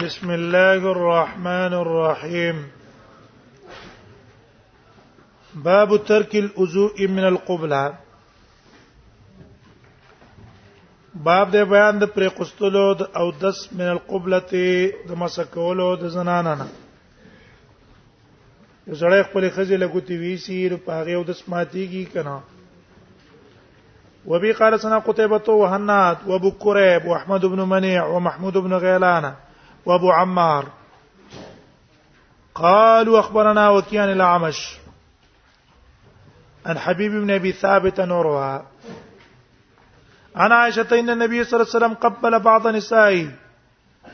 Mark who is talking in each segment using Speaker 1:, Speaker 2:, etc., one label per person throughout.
Speaker 1: بسم الله الرحمن الرحيم. باب ترك الوضوء من القبلة. باب د بیان د پرې قستلو أو دس من القبلة د مسکولو د زنانه نه یو سړی خپل خزي لګوتی ویسی په هغه أو د سماتيږي کنه وبي قال سنا قتيبة وهنات وابو كريب وأحمد بن منيع ومحمود بن غيلان. وابو عمار. قالوا أخبرنا وكيان الأعمش عن حبيب بن أبي ثابت نورها. عن عائشة إن النبي صلى الله عليه وسلم قبل بعض نسائه.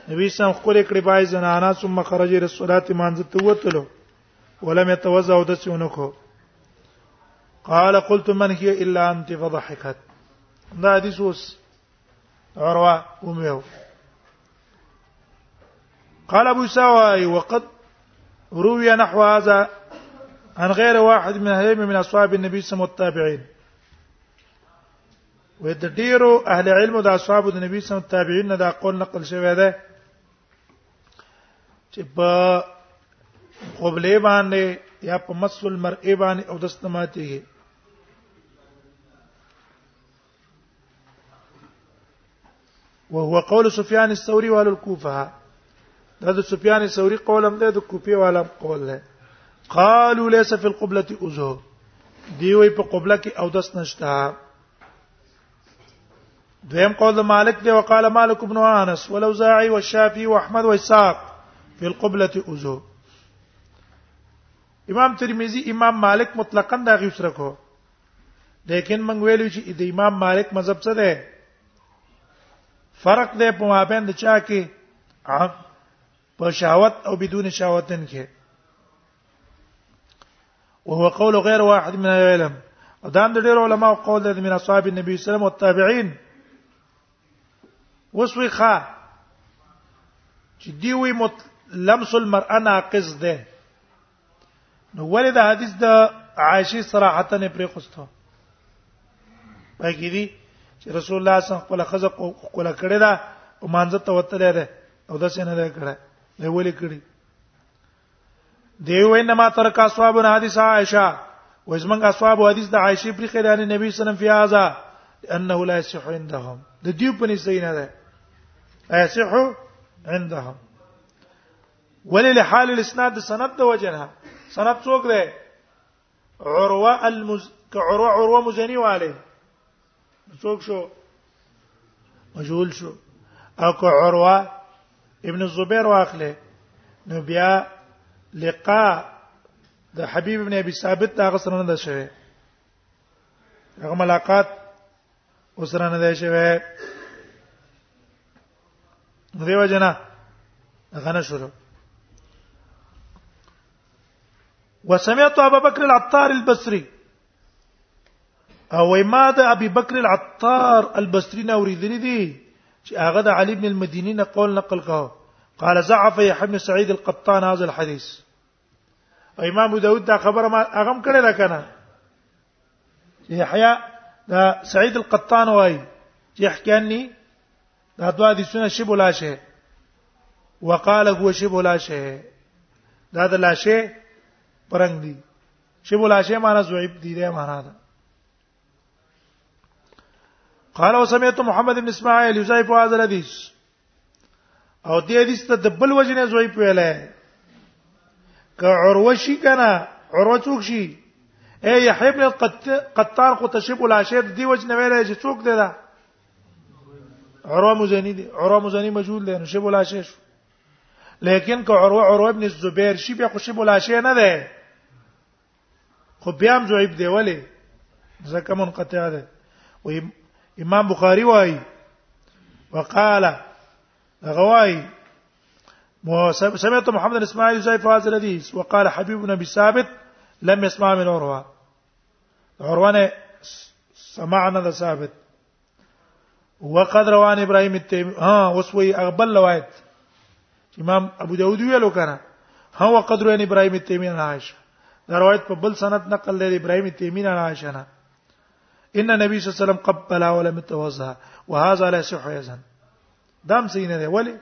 Speaker 1: نبی سم خپل کړي بای زنانا ثم خرج إلى الصلاة مانځ ته وتلو ولم يتوضا ودسونکو قال قلت من هي إلا أنت فضحكت. دا حدیث اوس عروة وميو قال أبو سواي وقد روي نحو هذا عن غير واحد من أهل من أصحاب النبي صلى الله عليه وسلم والتابعين. أهل علم د أصحاب د نبی صلی الله علیه وسلم تابعین دا قول نقل شوی ده چې په قبله باندې یا په المرء باندې أو دستماتي وهو قول سفيان الثوري وأهل الكوفة. دا د سفيان الثوري قول هم ده د کوفي والا قول ده قالوا ليس في القبلة أذو دی وی په قبله کې او دس نشتا دویم قول د مالک دی وقال مالك بن انس والاوزاعي والشافعي واحمد واسحاق في القبلة أذو امام ترمذی امام مالک مطلقاً دا غي سره کو. لیکن موږ ویلو چې د امام مالک مذهب څه ده فرق دی په مابین د چا کې په شهوت او بدون شهوتن کې. وهو قول غير واحد من العلم. ودان د ډېر علماء قول د من اصحاب النبي صلى الله عليه وسلم والتابعين وسوي خا چې دی وی مت لمس المرأه ناقص ده نو ولې د حدیث د عائشه صراحتا نه پرې خوسته پکې دي چې رسول الله صلی الله علیه وسلم خپل خزه کوله کړی دا او مانځه ته وتلې ده او دا څنګه ده کړه له ولې کړی دی وینه ما ترک اصحاب حدیث عائشه وزمن اصحاب حدیث د عائشه پر خلانه نبی صلی الله علیه وسلم فی هذا انه لا يصح عندهم د دې په نسې نه ده يصح عندهم ولل حال الاسناد سند د وجنها سند څوک ده عروه المز كعروه عروه مزنی والے څوک شو مجهول شو أو که عروه ابن الزبير واخله نو بیا لقاء د حبيب ابن ابي ثابت دا غسر نه ده شوی. هغه ملاقات وسره نه ده شوی. دیو جنا غنه شروع. وسمعت ابا بكر العطار البصري او ما د ابي بكر العطار البصري نو وريدني دي چې هغه د علي بن المديني نه قول نقل کاوه قال ضعف يحيى بن سعيد القطان هذا الحديث. إمام داود دا خبره ما أغم کړه ده کنه يحيى دا سعيد القطان وايي يحكي عني دا دوا دي سنة شبه لا شيء. وقال هو شبه لا شيء. دا د لا شيء پرنګ دي شبه لا شيء معنا ضعيف دي ده معنا ده قال وسمعت محمد بن اسماعيل يزيف هذا الحديث او دې حدیث ته د بل وجنه زوی پیاله ک عروه شي کنه عروه څوک شي؟ اے یحیی بن قطار خو تشب العشیر دی وجنه ویل چې څوک دی دا؟ عروه مزنی دی عروه مزنی مجهول دی نشب العشیر لیکن ک عروه عروه ابن الزبير شي بیا خو شب العشیر نه دی. خو بیا هم ضعیف دی ولی؟ ځکه منقطع ده و إمام بخاری وایي وقال غواي سمعت محمد إسماعيل زي هذا الحديث وقال حبيب بن أبي ثابت لم يسمع من عروة. عروة سمعنا ثابت. وقد روان إبراهيم التيمي ها وسوي أقبل روايت إمام أبو داود ویلو کنه ها وقد روان إبراهيم التيمي عائشة. دا روایت په بل سند نقل لري إبراهيم التيمي عائشة نه إن النبي صلى الله عليه وسلم قبل ولم يتوضا وهذا لا يصح أيضا دام صحیح نه دی ولی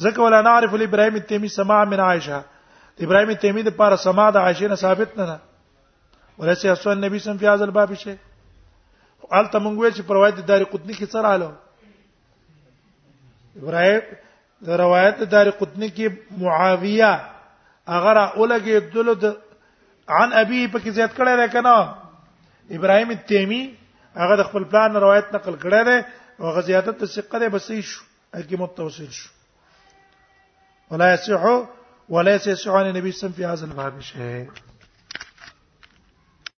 Speaker 1: ځکه ولا نعرف لإبراهيم التيمي سماع من عائشة. إبراهيم التيمي د پاره سماع د عائشة نه ثابت نه ده ولسه اسو النبي صلی الله علیه هذا الباب شيء. قال تمنګ ویل چې په روایت دار قطنی کې څه رااله إبراهيم د روایت دار قطنی کې معاویه اگر اولګه دلو د عن ابي په کې زیات کړه ده کنه ابراهيم التيمي هغه د خپل پلان روایت نقل کړه ده او غزيادت ثقه ده بسې شو اکی متوسل شو. ولا يصح ولا يصح عن النبي صلى الله عليه وسلم. في هذا الباب شيء